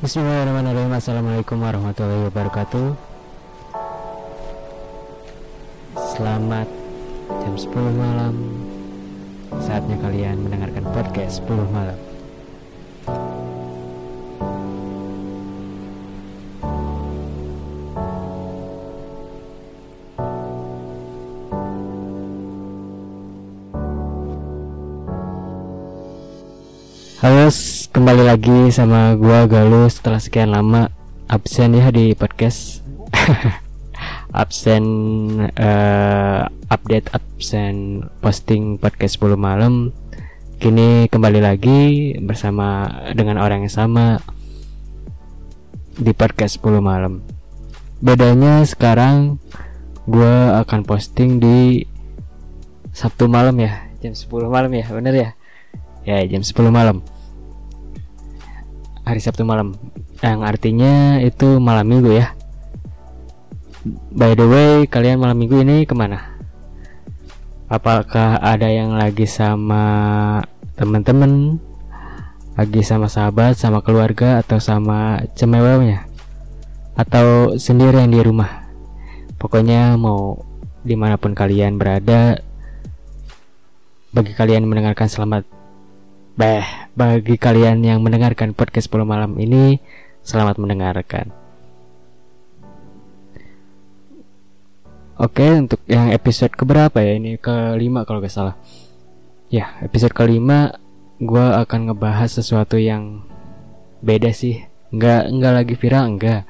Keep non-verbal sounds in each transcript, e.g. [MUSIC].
Bismillahirrahmanirrahim. Assalamualaikum warahmatullahi wabarakatuh. Selamat jam 10 malam. Saatnya kalian mendengarkan podcast 10 malam kembali lagi sama gua Galuh setelah sekian lama absen ya di podcast. [LAUGHS] absen uh, update absen posting podcast 10 malam. Kini kembali lagi bersama dengan orang yang sama di podcast 10 malam. Bedanya sekarang gua akan posting di Sabtu malam ya, jam 10 malam ya, bener ya? ya jam 10 malam hari Sabtu malam. Yang artinya itu malam minggu ya. By the way kalian malam minggu ini ke mana? Apakah ada yang lagi sama teman-teman? Lagi sama sahabat sama keluarga atau sama cemewelnya atau sendiri yang di rumah? Pokoknya mau di mana pun kalian berada bagi kalian mendengarkan selamat Bah, bagi kalian yang mendengarkan podcast 10 malam ini, selamat mendengarkan. Oke, untuk yang episode keberapa ya? Ini kelima kalau gak salah. Ya, episode kelima gue akan ngebahas sesuatu yang beda sih. Nggak, nggak lagi viral, enggak.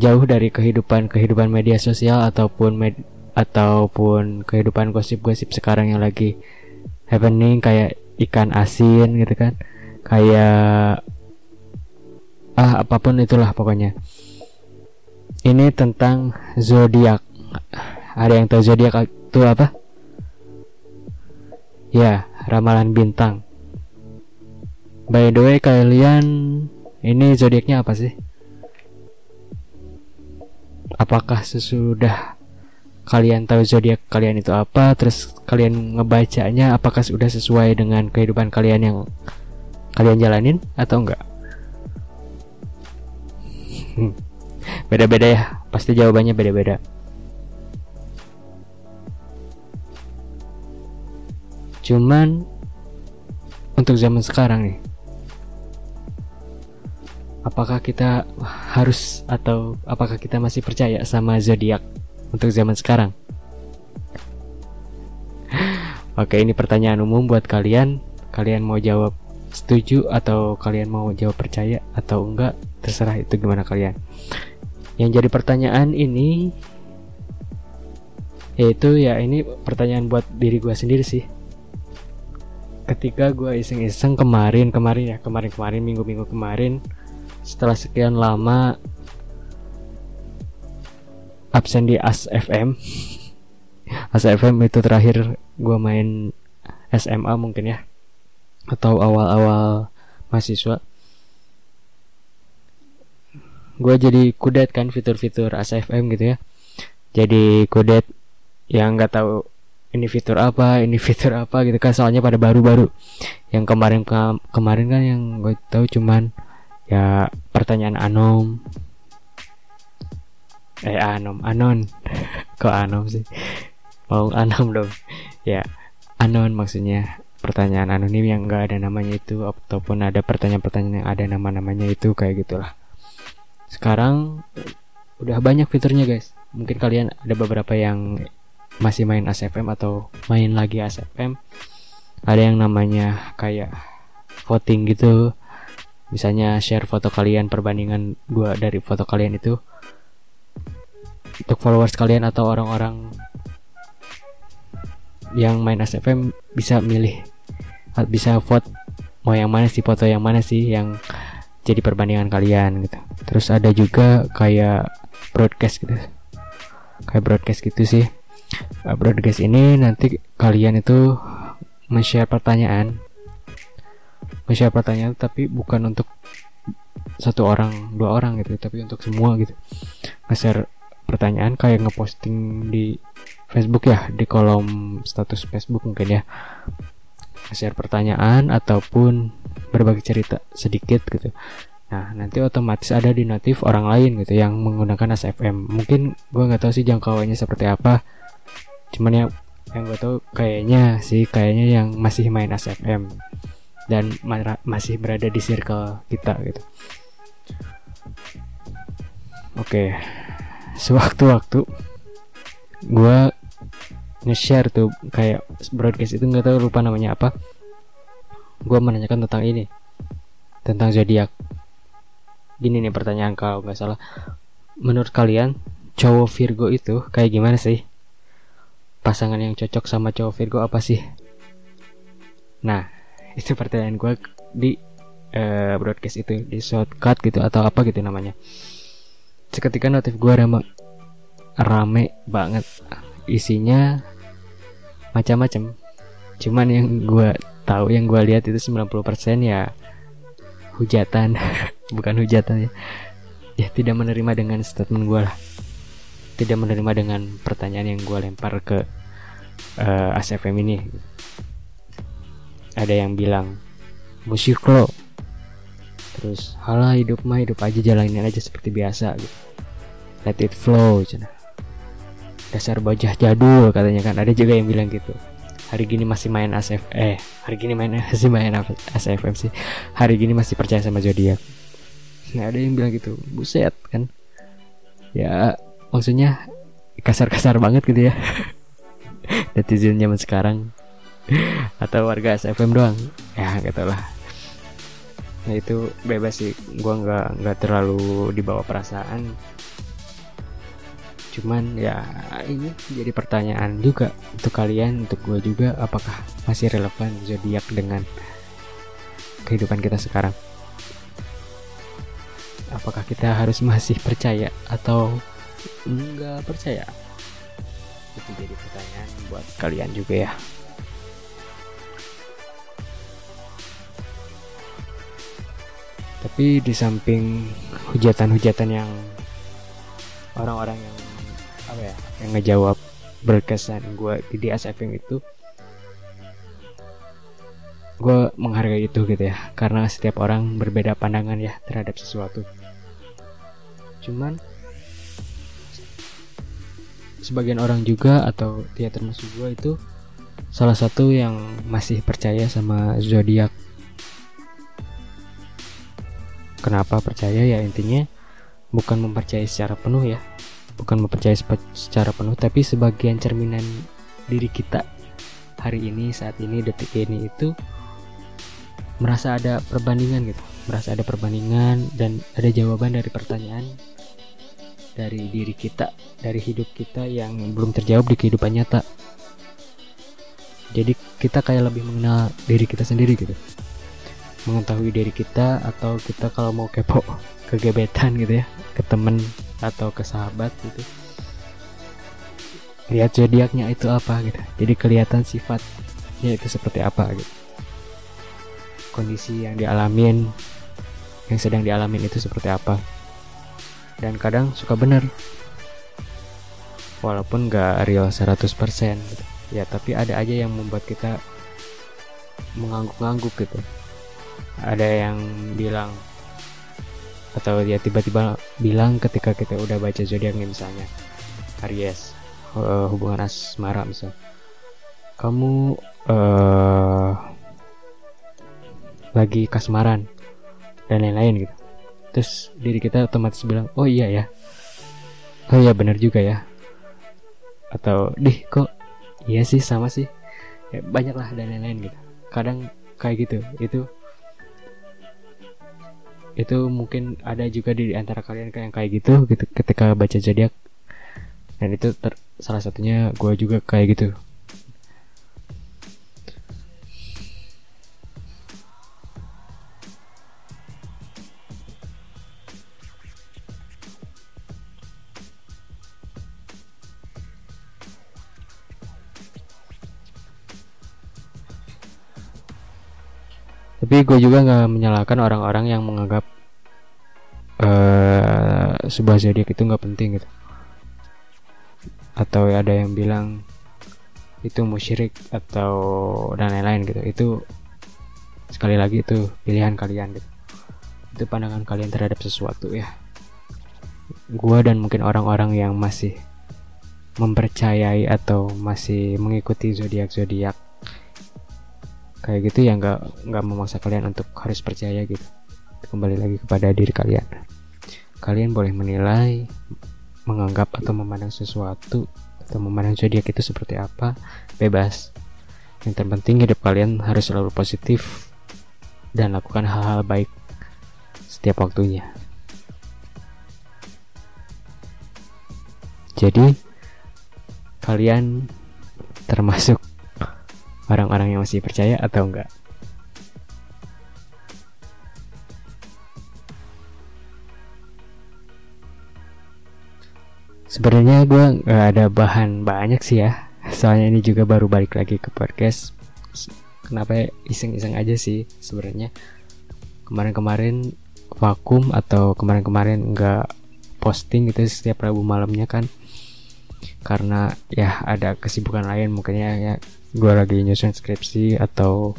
Jauh dari kehidupan kehidupan media sosial ataupun med ataupun kehidupan gosip-gosip sekarang yang lagi happening kayak ikan asin gitu kan. Kayak ah apa pun itulah pokoknya. Ini tentang zodiak. Ada yang tahu zodiak itu apa? Ya ramalan bintang. By the way kalian ini zodiaknya apa sih? Apakah sesudah kalian tahu zodiak kalian itu apa terus kalian ngebacanya apakah sudah sesuai dengan kehidupan kalian yang kalian jalanin atau enggak? Beda-beda ya pasti jawabannya beda-beda. Cuman untuk zaman sekarang nih apakah kita harus atau apakah kita masih percaya sama zodiak untuk zaman sekarang? Oke, ini pertanyaan umum buat kalian. Kalian mau jawab setuju atau kalian mau jawab percaya atau enggak? Terserah itu gimana kalian. Yang jadi pertanyaan ini yaitu ya ini pertanyaan buat diri gue sendiri sih. Ketika gue iseng-iseng kemarin, kemarin ya, kemarin-kemarin, minggu-minggu kemarin, setelah sekian lama absen di As FM As FM itu terakhir gue main SMA mungkin ya. Atau awal-awal mahasiswa. Gue jadi kudet kan fitur-fitur ASFM gitu ya. Jadi kudet yang nggak tahu ini fitur apa ini fitur apa gitu kan soalnya pada baru-baru. Yang kemarin ke kemarin kan yang gue tahu cuman ya pertanyaan anom eh anom anon. Kok anom sih? Mau anom dong. Ya anon maksudnya pertanyaan anonim yang enggak ada namanya itu ataupun ada pertanyaan-pertanyaan yang ada nama-namanya itu kayak gitulah. Sekarang udah banyak fiturnya guys. Mungkin kalian ada beberapa yang masih main ASFM atau main lagi ASFM ada yang namanya kayak voting gitu. Misalnya share foto kalian perbandingan dua dari foto kalian itu untuk followers kalian atau orang-orang yang main SFM bisa milih bisa vote mau yang mana sih foto yang mana sih yang jadi perbandingan kalian gitu. Terus ada juga kayak broadcast gitu. Kayak broadcast gitu sih. Uh, broadcast ini nanti kalian itu men-share pertanyaan. Men-share pertanyaan tapi bukan untuk satu orang dua orang gitu tapi untuk semua gitu. Nge-share pertanyaan kayak ngeposting di Facebook ya di kolom status Facebook mungkin ya share pertanyaan ataupun berbagi cerita sedikit gitu Nah nanti otomatis ada di notif orang lain gitu yang menggunakan ASFM. Mungkin gue nggak tahu sih jangkauannya seperti apa. Cuman ya yang gue tahu kayaknya sih kayaknya yang masih main ASFM dan masih berada di circle kita gitu. Oke, sewaktu-waktu gue nge-share tuh kayak broadcast itu nggak tahu lupa namanya apa. Gue menanyakan tentang ini, tentang zodiak. Gini nih pertanyaan kalau nggak salah. Menurut kalian cowok Virgo itu kayak gimana sih? Pasangan yang cocok sama cowok Virgo apa sih? Nah [LAUGHS] itu pertanyaan gue di uh, broadcast itu di shortcut gitu atau apa gitu namanya seketika notif gue rame rame banget. Isinya macam-macam. Cuman yang gue tahu yang gue lihat itu 90% ya hujatan. [LAUGHS] Bukan hujatan ya. Ya tidak menerima dengan statement gue lah. Tidak menerima dengan pertanyaan yang gue lempar ke uh, eh, ASFM ini. Ada yang bilang musik lo terus halah hidup mah hidup aja jalanin aja seperti biasa gitu. Let it flow cina. Dasar bajah jadul katanya kan. Ada juga yang bilang gitu. Hari gini masih main ASF eh hari gini main [LAUGHS] masih main ASFM sih. Hari gini masih percaya sama zodiak. Nah ada yang bilang gitu. Buset kan. Ya maksudnya kasar-kasar banget gitu ya. [LAUGHS] Netizen zaman sekarang. Atau warga SFM doang. Ya gak tau lah nah itu bebas sih. Gua nggak nggak terlalu dibawa perasaan. Cuman ya ini jadi pertanyaan juga untuk kalian untuk gue juga apakah masih relevan zodiak dengan kehidupan kita sekarang? Apakah kita harus masih percaya atau enggak percaya? Itu jadi pertanyaan buat kalian juga ya tapi di samping hujatan-hujatan yang orang-orang yang apa ya yang ngejawab berkesan gue di DSFM itu gue menghargai itu gitu ya. Karena setiap orang berbeda pandangan ya terhadap sesuatu. Cuman sebagian orang juga atau dia termasuk gue itu salah satu yang masih percaya sama zodiak kenapa percaya? Ya intinya bukan mempercayai secara penuh ya. Bukan mempercayai secara penuh tapi sebagian cerminan diri kita hari ini saat ini detik ini itu merasa ada perbandingan gitu. Merasa ada perbandingan dan ada jawaban dari pertanyaan dari diri kita dari hidup kita yang belum terjawab di kehidupan nyata. Jadi kita kayak lebih mengenal diri kita sendiri gitu mengetahui diri kita atau kita kalau mau kepo [LAUGHS] kegebetan gitu ya ke temen atau ke sahabat gitu. Lihat zodiaknya itu apa gitu. Jadi kelihatan sifatnya itu seperti apa gitu. Kondisi yang dialamin yang sedang dialamin itu seperti apa. Dan kadang suka bener. Walaupun gak real 100% gitu. ya tapi ada aja yang membuat kita mengangguk-ngangguk gitu ada yang bilang atau dia tiba-tiba bilang ketika kita udah baca zodiaknya misalnya Aries uh, hubungan asmara misal. Kamu uh, lagi kasmaran dan lain-lain gitu. Terus diri kita otomatis bilang oh iya ya. Oh iya benar juga ya. Atau dih kok iya sih sama sih. Ya, banyak lah dan lain-lain gitu. Kadang kayak gitu. Itu itu mungkin ada juga di antara kalian yang kayak gitu gitu ketika baca zodiak. Dan itu salah satunya gue juga kayak gitu gue juga nggak menyalahkan orang-orang yang menganggap uh, sebuah zodiak itu nggak penting gitu. Atau ada yang bilang itu musyrik atau dan lain-lain gitu. Itu sekali lagi itu pilihan kalian gitu. Itu pandangan kalian terhadap sesuatu ya. Gua dan mungkin orang-orang yang masih mempercayai atau masih mengikuti zodiak zodiak kayak gitu ya nggak nggak memaksa kalian untuk harus percaya gitu. Kembali lagi kepada diri kalian. Kalian boleh menilai menganggap atau memandang sesuatu atau memandang zodiak itu seperti apa bebas. Yang terpenting hidup kalian harus selalu positif dan lakukan hal-hal baik setiap waktunya. Jadi kalian termasuk orang-orang yang masih percaya atau enggak? Sebenarnya gue nggak ada bahan banyak sih ya, soalnya ini juga baru balik lagi ke podcast. Kenapa iseng-iseng aja sih sebenarnya. Kemarin-kemarin vakum atau kemarin-kemarin nggak posting gitu setiap Rabu malamnya kan karena ya ada kesibukan lain mungkin ya, ya gue lagi nyusun skripsi atau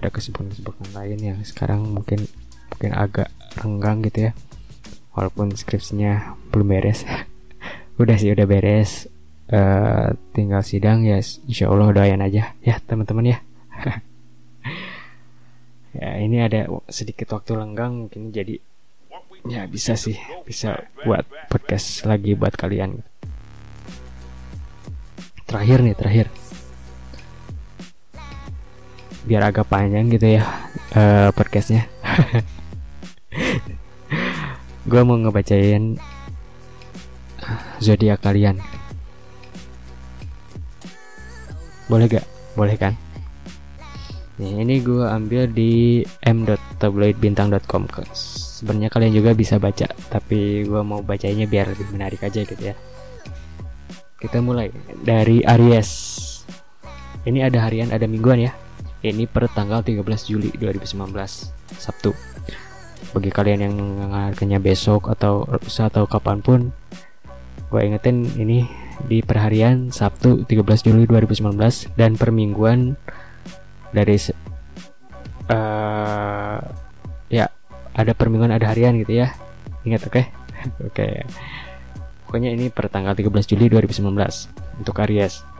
ada kesibukan-kesibukan lain yang sekarang mungkin mungkin agak renggang gitu ya. Walaupun skripsinya belum beres. [LAUGHS] Udah sih udah beres. Uh, tinggal sidang ya insya Allah doain aja ya teman-teman ya. [LAUGHS] Ya ini ada sedikit waktu lenggang mungkin jadi ya bisa sih bisa buat podcast lagi buat kalian. Terakhir nih terakhir biar agak panjang gitu ya uh, podcastnya. [LAUGHS] Gue mau ngebacain zodiak kalian. Boleh gak? Boleh kan? Nih ini gue ambil di m.tabloidbintang.com sebenarnya kalian juga bisa baca tapi gue mau bacanya biar lebih menarik aja gitu ya. Kita mulai dari Aries. Ini ada harian, ada mingguan ya. Ini per tanggal 13 Juli 2019, Sabtu. Bagi kalian yang mendengarkannya besok atau atau kapan pun, gue ingetin ini di perharian Sabtu 13 Juli 2019 dan per mingguan dari uh, ya ada permingguan ada harian gitu ya. Ingat oke? Okay? [LAUGHS] oke. Okay. Pokoknya ini per tanggal 13 Juli 2019 untuk Aries.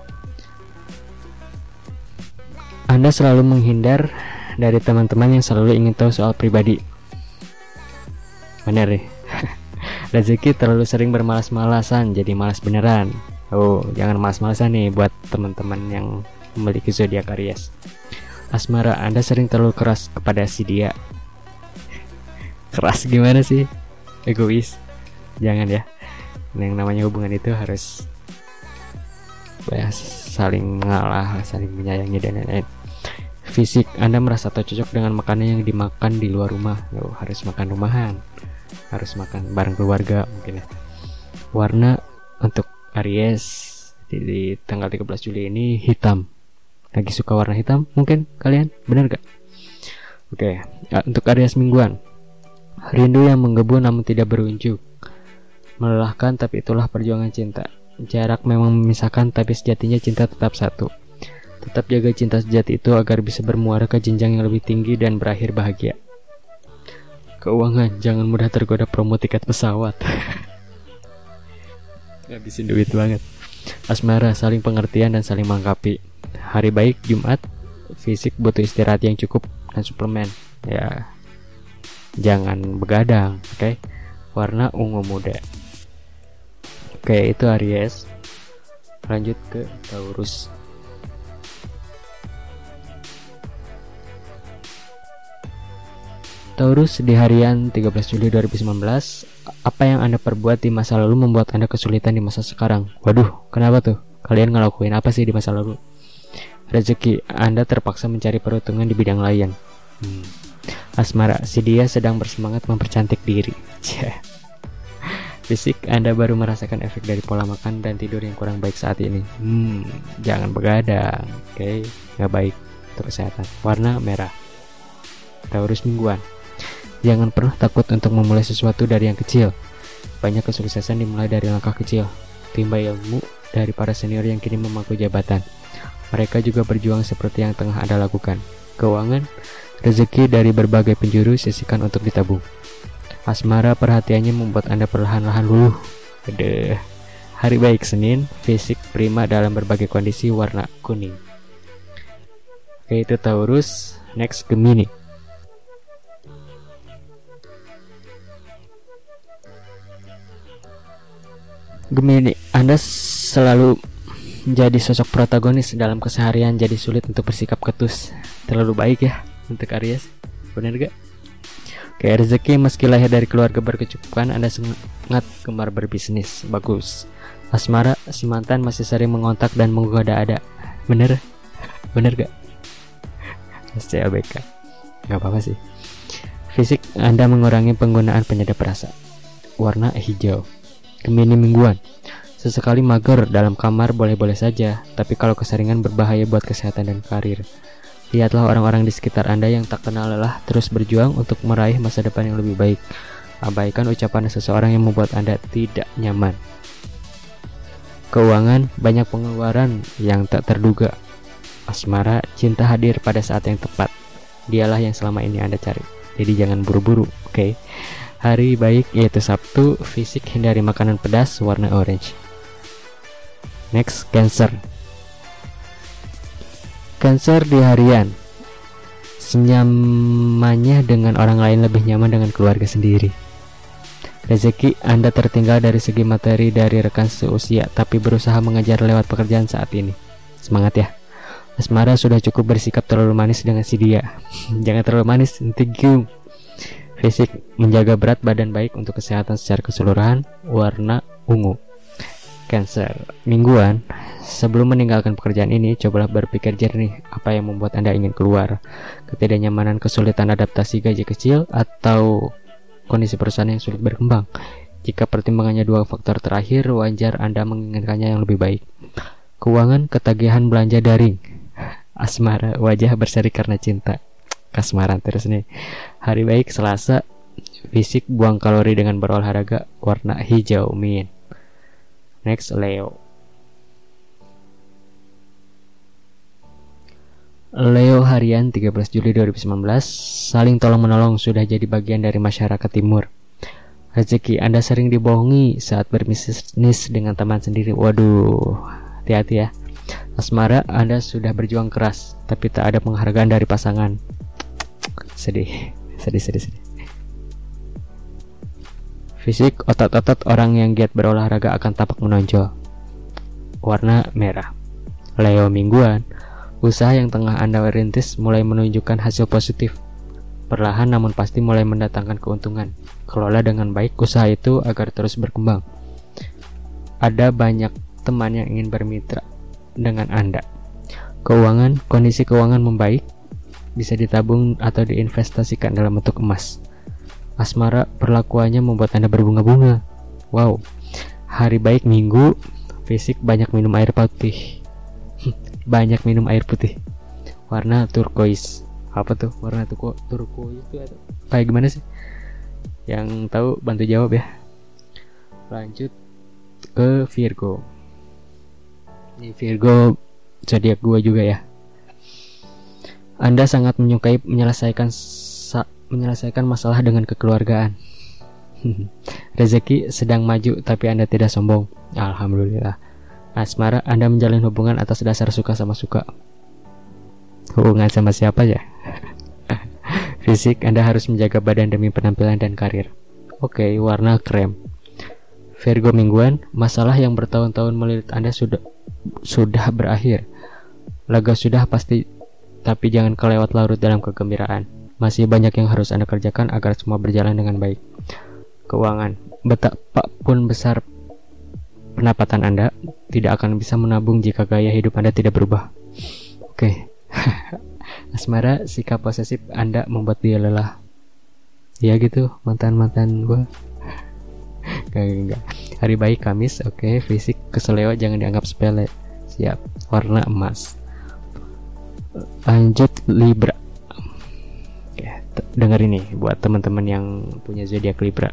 Anda selalu menghindar dari teman-teman yang selalu ingin tahu soal pribadi. Bener nih. [LAUGHS] Rezeki terlalu sering bermalas-malasan jadi malas beneran. Oh, jangan malas-malasan nih buat teman-teman yang memiliki zodiak Aries. Asmara, Anda sering terlalu keras kepada si dia. [LAUGHS] keras gimana sih? Egois. Jangan ya yang namanya hubungan itu harus ya, saling mengalah saling menyayangi dan lain-lain fisik. Anda merasa tak cocok dengan makanan yang dimakan di luar rumah? Loh, harus makan rumahan. Harus makan bareng keluarga mungkin ya. Warna untuk Aries di, di tanggal 13 Juli ini hitam. Lagi suka warna hitam mungkin kalian? Benar gak? Oke untuk Aries mingguan. Rindu yang menggebu namun tidak berunjuk. Melelahkan tapi itulah perjuangan cinta. Jarak memang memisahkan tapi sejatinya cinta tetap satu. Tetap jaga cinta sejati itu agar bisa bermuara ke jenjang yang lebih tinggi dan berakhir bahagia. Keuangan, jangan mudah tergoda promo tiket pesawat. [LAUGHS] Ngabisin duit banget. Asmara, saling pengertian dan saling melengkapi. Hari baik Jumat, fisik butuh istirahat yang cukup dan suplemen. Ya, jangan begadang, oke? Okay? Warna ungu muda. Oke, itu Aries. Lanjut ke Taurus. Taurus di harian 13 Juli 2019 Apa yang Anda perbuat di masa lalu membuat Anda kesulitan di masa sekarang? Waduh, kenapa tuh? Kalian ngelakuin apa sih di masa lalu? Rezeki, Anda terpaksa mencari peruntungan di bidang lain hmm. Asmara, si dia sedang bersemangat mempercantik diri [LAUGHS] Fisik, Anda baru merasakan efek dari pola makan dan tidur yang kurang baik saat ini. Hmm, jangan begadang, oke? Okay? Nggak baik untuk kesehatan. Warna merah. Taurus mingguan. Jangan pernah takut untuk memulai sesuatu dari yang kecil. Banyak kesuksesan dimulai dari langkah kecil. Timba ilmu dari para senior yang kini memangku jabatan. Mereka juga berjuang seperti yang tengah Anda lakukan. Keuangan, Rezeki dari berbagai penjuru sisikan untuk ditabung. Asmara perhatiannya membuat Anda perlahan-lahan luluh. Ada hari baik Senin, fisik prima dalam berbagai kondisi warna kuning. Oke itu Taurus, next Gemini. Gemini, Anda selalu jadi sosok protagonis dalam keseharian jadi sulit untuk bersikap ketus. Terlalu baik ya untuk Aries. Benar gak? Kayak rezeki meski lahir dari keluarga berkecukupan Anda sangat gemar berbisnis Bagus Asmara, si mantan masih sering mengontak dan menggoda-ada Bener? Bener gak? SCLBK Gak apa-apa sih Fisik Anda mengurangi penggunaan penyedap rasa Warna hijau Gemini mingguan Sesekali mager dalam kamar boleh-boleh saja Tapi kalau keseringan berbahaya buat kesehatan dan karir Lihatlah orang-orang di sekitar Anda yang tak kenal lelah terus berjuang untuk meraih masa depan yang lebih baik. Abaikan ucapan seseorang yang membuat Anda tidak nyaman. Keuangan banyak pengeluaran yang tak terduga. Asmara, cinta hadir pada saat yang tepat. Dialah yang selama ini Anda cari. Jadi jangan buru-buru, oke? Okay? Hari baik yaitu Sabtu, fisik hindari makanan pedas warna orange. Next, Cancer. Cancer di harian. Senyamannya dengan orang lain lebih nyaman dengan keluarga sendiri. Rezeki Anda tertinggal dari segi materi dari rekan seusia Tapi berusaha mengejar lewat pekerjaan saat ini. Semangat ya. Asmara sudah cukup bersikap terlalu manis dengan si dia. [LAUGHS] Jangan terlalu manis, thank you Fisik menjaga berat badan baik untuk kesehatan secara keseluruhan Warna ungu Cancer Mingguan Sebelum meninggalkan pekerjaan ini, cobalah berpikir jernih apa yang membuat Anda ingin keluar. Ketidaknyamanan, kesulitan adaptasi gaji kecil, atau kondisi perusahaan yang sulit berkembang. Jika pertimbangannya dua faktor terakhir, wajar Anda menginginkannya yang lebih baik. Keuangan, ketagihan belanja daring. Asmara, wajah berseri karena cinta. Kasmaran terus nih. Hari baik Selasa, fisik buang kalori dengan berolahraga warna hijau min. Next Leo. Leo Harian 13 Juli 2019 Saling tolong menolong sudah jadi bagian dari masyarakat timur Rezeki Anda sering dibohongi saat berbisnis dengan teman sendiri Waduh, hati-hati ya Asmara Anda sudah berjuang keras Tapi tak ada penghargaan dari pasangan Sedih, sedih, sedih, sedih Fisik otot-otot orang yang giat berolahraga akan tampak menonjol Warna merah Leo mingguan Usaha yang tengah Anda rintis mulai menunjukkan hasil positif. Perlahan namun pasti mulai mendatangkan keuntungan. Kelola dengan baik usaha itu agar terus berkembang. Ada banyak teman yang ingin bermitra dengan Anda. Keuangan, kondisi keuangan membaik, bisa ditabung atau diinvestasikan dalam bentuk emas. Asmara perlakuannya membuat Anda berbunga-bunga. Wow. Hari baik minggu, fisik banyak minum air putih. [LAUGHS] Banyak minum air putih. Warna turquoise. Apa tuh? Warna tuh turquoise itu ada. Kayak gimana sih? Yang tahu bantu jawab ya. Lanjut ke Virgo. Ini Virgo zodiak gua juga ya anda sangat menyukai menyelesaikan menyelesaikan masalah dengan kekeluargaan [LAUGHS] rezeki sedang maju tapi anda tidak sombong alhamdulillah Asmara, Anda menjalin hubungan atas dasar suka sama suka. Hubungan sama siapa ya? [LAUGHS] Fisik, Anda harus menjaga badan demi penampilan dan karir. Oke, okay, warna krem. Virgo mingguan, masalah yang bertahun-tahun melilit Anda sudah sudah berakhir. Laga sudah pasti, tapi jangan kelewat larut dalam kegembiraan. Masih banyak yang harus Anda kerjakan agar semua berjalan dengan baik. Keuangan, betapa pun besar pendapatan Anda tidak akan bisa menabung jika gaya hidup Anda tidak berubah. Oke. Okay. [LAUGHS] Asmara, sikap posesif Anda membuat dia lelah. Ya gitu, mantan-mantan gue. [LAUGHS] Gak, gak, Hari baik Kamis, oke. Okay. Fisik keseleo jangan dianggap sepele. Siap. Warna emas. Lanjut Libra. Okay. dengar ini buat teman-teman yang punya zodiak Libra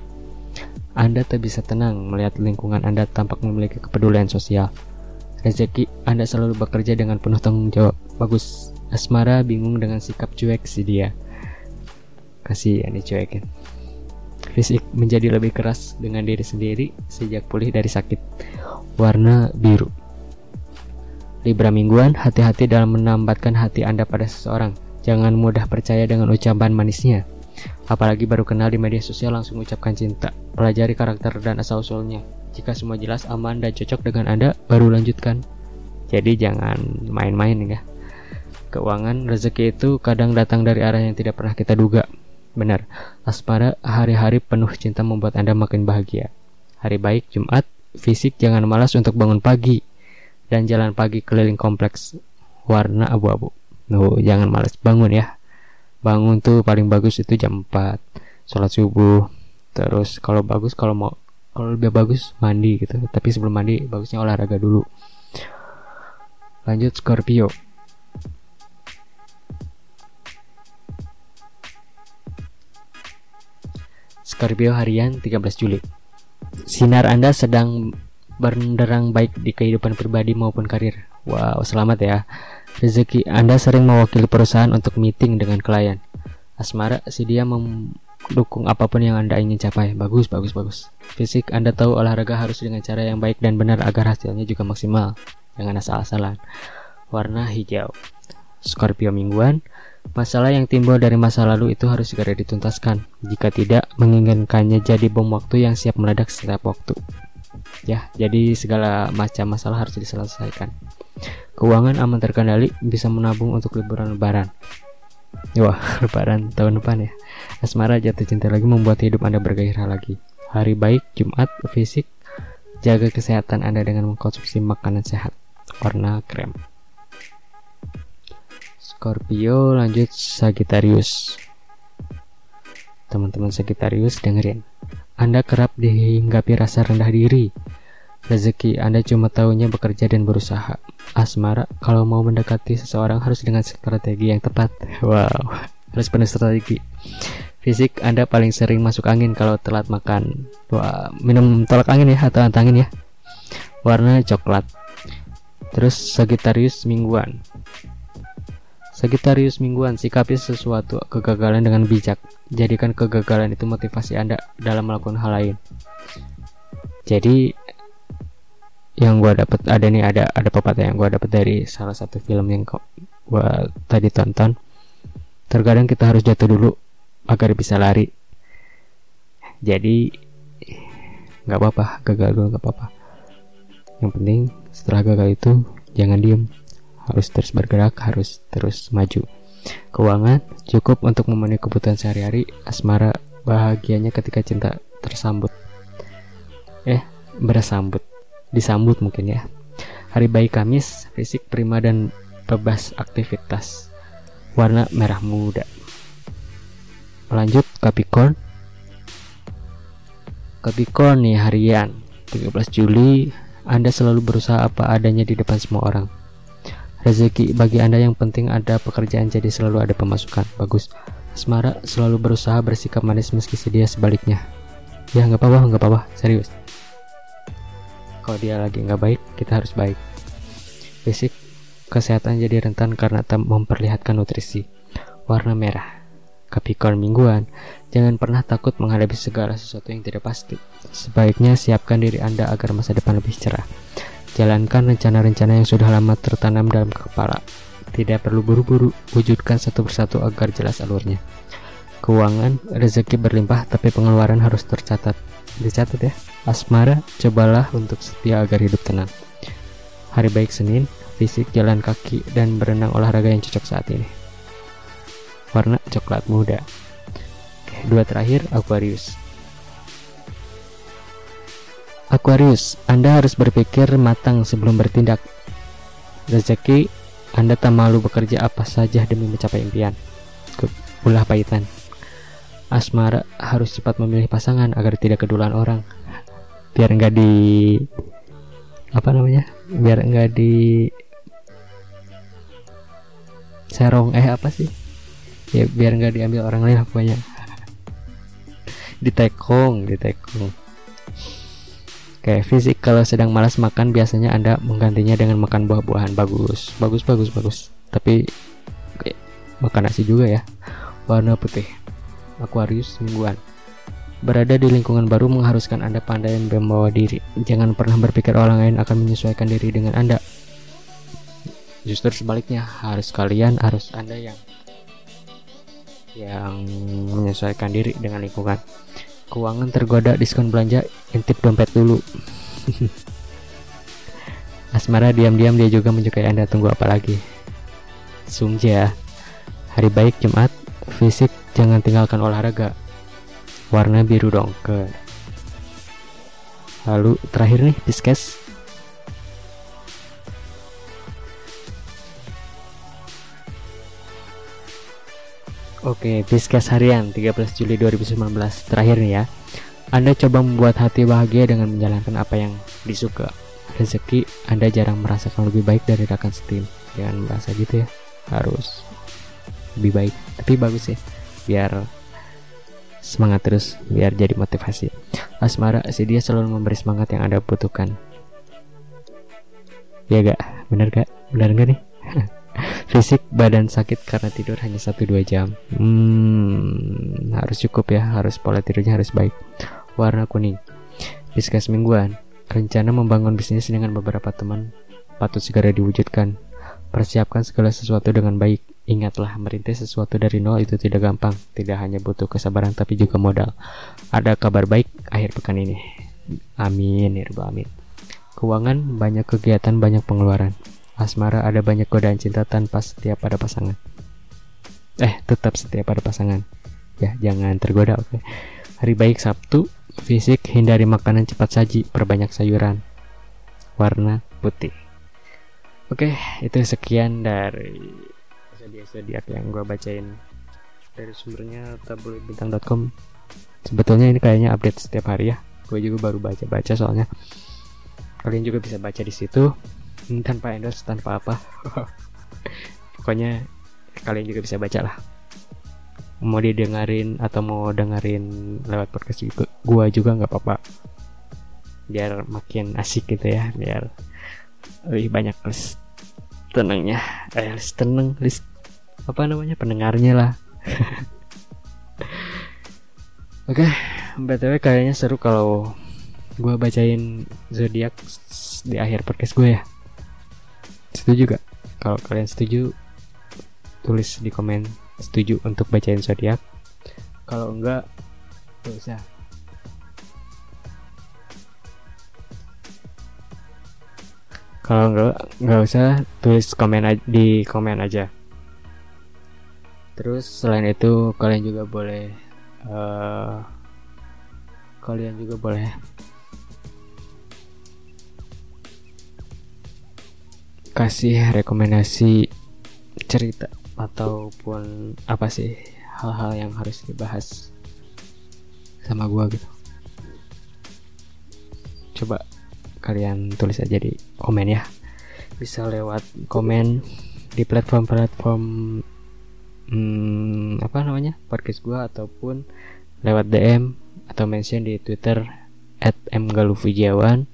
anda tak bisa tenang melihat lingkungan Anda tampak memiliki kepedulian sosial. Rezeki Anda selalu bekerja dengan penuh tanggung jawab. Bagus. Asmara bingung dengan sikap cuek si dia. kasih ya dicuekin fisik menjadi lebih keras dengan diri sendiri sejak pulih dari sakit warna biru Libra mingguan, hati-hati dalam menambatkan hati Anda pada seseorang. Jangan mudah percaya dengan ucapan manisnya. Apalagi baru kenal di media sosial langsung ucapkan cinta. Pelajari karakter dan asal-usulnya. Jika semua jelas, aman, dan cocok dengan Anda, baru lanjutkan. Jadi jangan main-main ya. Keuangan rezeki itu kadang datang dari arah yang tidak pernah kita duga. Benar, asmara hari-hari penuh cinta membuat Anda makin bahagia. Hari baik Jumat, fisik jangan malas untuk bangun pagi dan jalan pagi keliling kompleks warna abu-abu. Jangan malas bangun ya. Bangun tuh paling bagus itu jam 4. Sholat subuh. Terus kalau bagus kalau mau kalau lebih bagus mandi gitu. Tapi sebelum mandi bagusnya olahraga dulu. Lanjut Scorpio. Scorpio harian 13 Juli. Sinar Anda sedang berderang baik di kehidupan pribadi maupun karir. Wow, selamat ya. Rezeki Anda sering mewakili perusahaan untuk meeting dengan klien. Asmara, si dia mendukung apa pun yang Anda ingin capai. Bagus, bagus, bagus. Fisik Anda tahu olahraga harus dengan cara yang baik dan benar agar hasilnya juga maksimal. Jangan asal-asalan. Warna hijau. Scorpio mingguan, masalah yang timbul dari masa lalu itu harus segera dituntaskan. Jika tidak, menginginkannya jadi bom waktu yang siap meledak setiap waktu ya jadi segala macam masalah harus diselesaikan. Keuangan aman terkendali bisa menabung untuk liburan lebaran. Wah [LAUGHS] lebaran tahun depan ya. Asmara jatuh cinta lagi membuat hidup anda bergairah lagi. Hari baik Jumat fisik jaga kesehatan anda dengan mengkonsumsi makanan sehat. Warna krem. Scorpio lanjut Sagittarius. Teman-teman Sagittarius dengerin anda kerap dihinggapi rasa rendah diri. Rezeki Anda cuma tahunya bekerja dan berusaha. Asmara, kalau mau mendekati seseorang harus dengan strategi yang tepat. [LAUGHS] Wow, harus penuh strategi. Fisik Anda paling sering masuk angin kalau telat makan. Wah, minum tolak angin ya atau antangin ya. Warna coklat. Terus Sagittarius mingguan. Sagittarius mingguan, sikapi sesuatu kegagalan dengan bijak. Jadikan kegagalan itu motivasi Anda dalam melakukan hal lain. Jadi yang gue dapat ada nih ada ada pepatah yang gue dapat dari salah satu film yang gue tadi tonton. Terkadang kita harus jatuh dulu agar bisa lari. Jadi nggak apa-apa gagal dulu nggak apa-apa. Yang penting setelah gagal itu jangan diem harus terus bergerak, harus terus maju. Keuangan cukup untuk memenuhi kebutuhan sehari-hari, asmara bahagianya ketika cinta tersambut. Eh, bersambut, disambut mungkin ya. Hari baik Kamis, fisik prima dan bebas aktivitas. Warna merah muda. Lanjut Capricorn. Capricorn nih harian 13 Juli Anda selalu berusaha apa adanya di depan semua orang Rezeki bagi Anda yang penting ada pekerjaan jadi selalu ada pemasukan. Bagus. Asmara selalu berusaha bersikap manis meski sedia sebaliknya. Ya nggak apa-apa, nggak apa-apa, serius. Kalau dia lagi nggak baik, kita harus baik. Fisik kesehatan jadi rentan karena tak memperlihatkan nutrisi. Warna merah. Capricorn mingguan, jangan pernah takut menghadapi segala sesuatu yang tidak pasti. Sebaiknya siapkan diri Anda agar masa depan lebih cerah. Jalankan rencana-rencana yang sudah lama tertanam dalam kepala. Tidak perlu buru-buru, wujudkan satu persatu agar jelas alurnya. Keuangan, rezeki berlimpah tapi pengeluaran harus tercatat. Dicatat ya. Asmara, cobalah untuk setia agar hidup tenang. Hari baik Senin, fisik jalan kaki dan berenang olahraga yang cocok saat ini. Warna coklat muda. dua terakhir Aquarius. Aquarius, Anda harus berpikir matang sebelum bertindak. Rezeki, Anda tak malu bekerja apa saja demi mencapai impian. Ulah pahitan. Asmara harus cepat memilih pasangan agar tidak keduluan orang. Biar enggak di apa namanya? Biar enggak di serong eh apa sih? Ya biar enggak diambil orang lain pokoknya. [LAUGHS] ditekong, ditekong. Kayak fisik kalau sedang malas makan biasanya Anda menggantinya dengan makan buah-buahan bagus. Bagus bagus bagus. Tapi kayak makan nasi juga ya. Warna putih. Aquarius mingguan. Berada di lingkungan baru mengharuskan Anda pandai membawa diri. Jangan pernah berpikir orang lain akan menyesuaikan diri dengan Anda. Justru sebaliknya, harus kalian, harus Anda yang yang menyesuaikan diri dengan lingkungan. Keuangan tergoda diskon belanja, intip dompet dulu. [LAUGHS] Asmara diam-diam dia juga menyukai Anda. Tunggu apa lagi? Sungja. Hari baik Jumat. Fisik jangan tinggalkan olahraga warna biru dong ke lalu terakhir nih Pisces Oke, Pisces harian 13 Juli 2019 terakhir nih ya. Anda coba membuat hati bahagia dengan menjalankan apa yang disuka. Rezeki Anda jarang merasakan lebih baik dari rekan setim. Jangan merasa gitu ya. Harus lebih baik. Tapi bagus ya. Biar semangat terus biar jadi motivasi. Asmara si dia selalu memberi semangat yang Anda butuhkan. Ya gak? Bener gak? Bener gak nih? [LAUGHS] Fisik badan sakit karena tidur hanya 1-2 jam. Hmm, harus cukup ya, harus pola tidurnya harus baik. Warna kuning. Biskas mingguan. Rencana membangun bisnis dengan beberapa teman patut segera diwujudkan. Persiapkan segala sesuatu dengan baik Ingatlah, merintis sesuatu dari nol itu tidak gampang. Tidak hanya butuh kesabaran tapi juga modal. Ada kabar baik akhir pekan ini. Amin, ya amin. Keuangan, banyak kegiatan, banyak pengeluaran. Asmara ada banyak godaan cinta tanpa setia pada pasangan. Eh, tetap setia pada pasangan. Ya, jangan tergoda, oke. Okay? Hari baik Sabtu, fisik hindari makanan cepat saji, perbanyak sayuran. Warna putih. Oke, itu sekian dari zodiak yang gue bacain dari sumbernya tabloidbintang.com sebetulnya ini kayaknya update setiap hari ya gue juga baru baca baca soalnya kalian juga bisa baca di situ [LAUGHS] tanpa endorse tanpa apa. [LAUGHS] Pokoknya kalian juga bisa baca lah. Mau didengarin atau mau dengerin lewat podcast juga gue juga nggak apa-apa. Biar makin asik gitu ya biar lebih banyak list tenangnya. Eh list tenang list apa namanya pendengarnya lah. [LAUGHS] Oke, okay, btw kayaknya seru kalau gue bacain zodiak di akhir podcast gue ya. Setuju gak? Kalau kalian setuju, tulis di komen setuju untuk bacain zodiak. Kalau enggak, gak usah. Kalau enggak, nggak usah tulis komen di komen aja terus selain itu kalian juga boleh uh, kalian juga boleh kasih rekomendasi cerita ataupun apa sih hal-hal yang harus dibahas sama gua gitu. Coba kalian tulis aja di komen ya. Bisa lewat komen di platform-platform hmm, apa namanya podcast gue ataupun lewat DM atau mention di Twitter at mgalufujiawan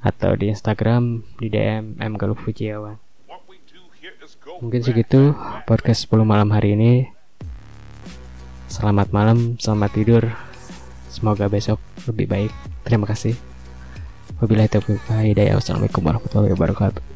atau di Instagram di DM mgalufujiawan mungkin segitu podcast 10 malam hari ini. Selamat malam selamat tidur. Semoga besok lebih baik. Terima kasih. Wabillahi taufiq hidayah. Wassalamualaikum warahmatullahi wabarakatuh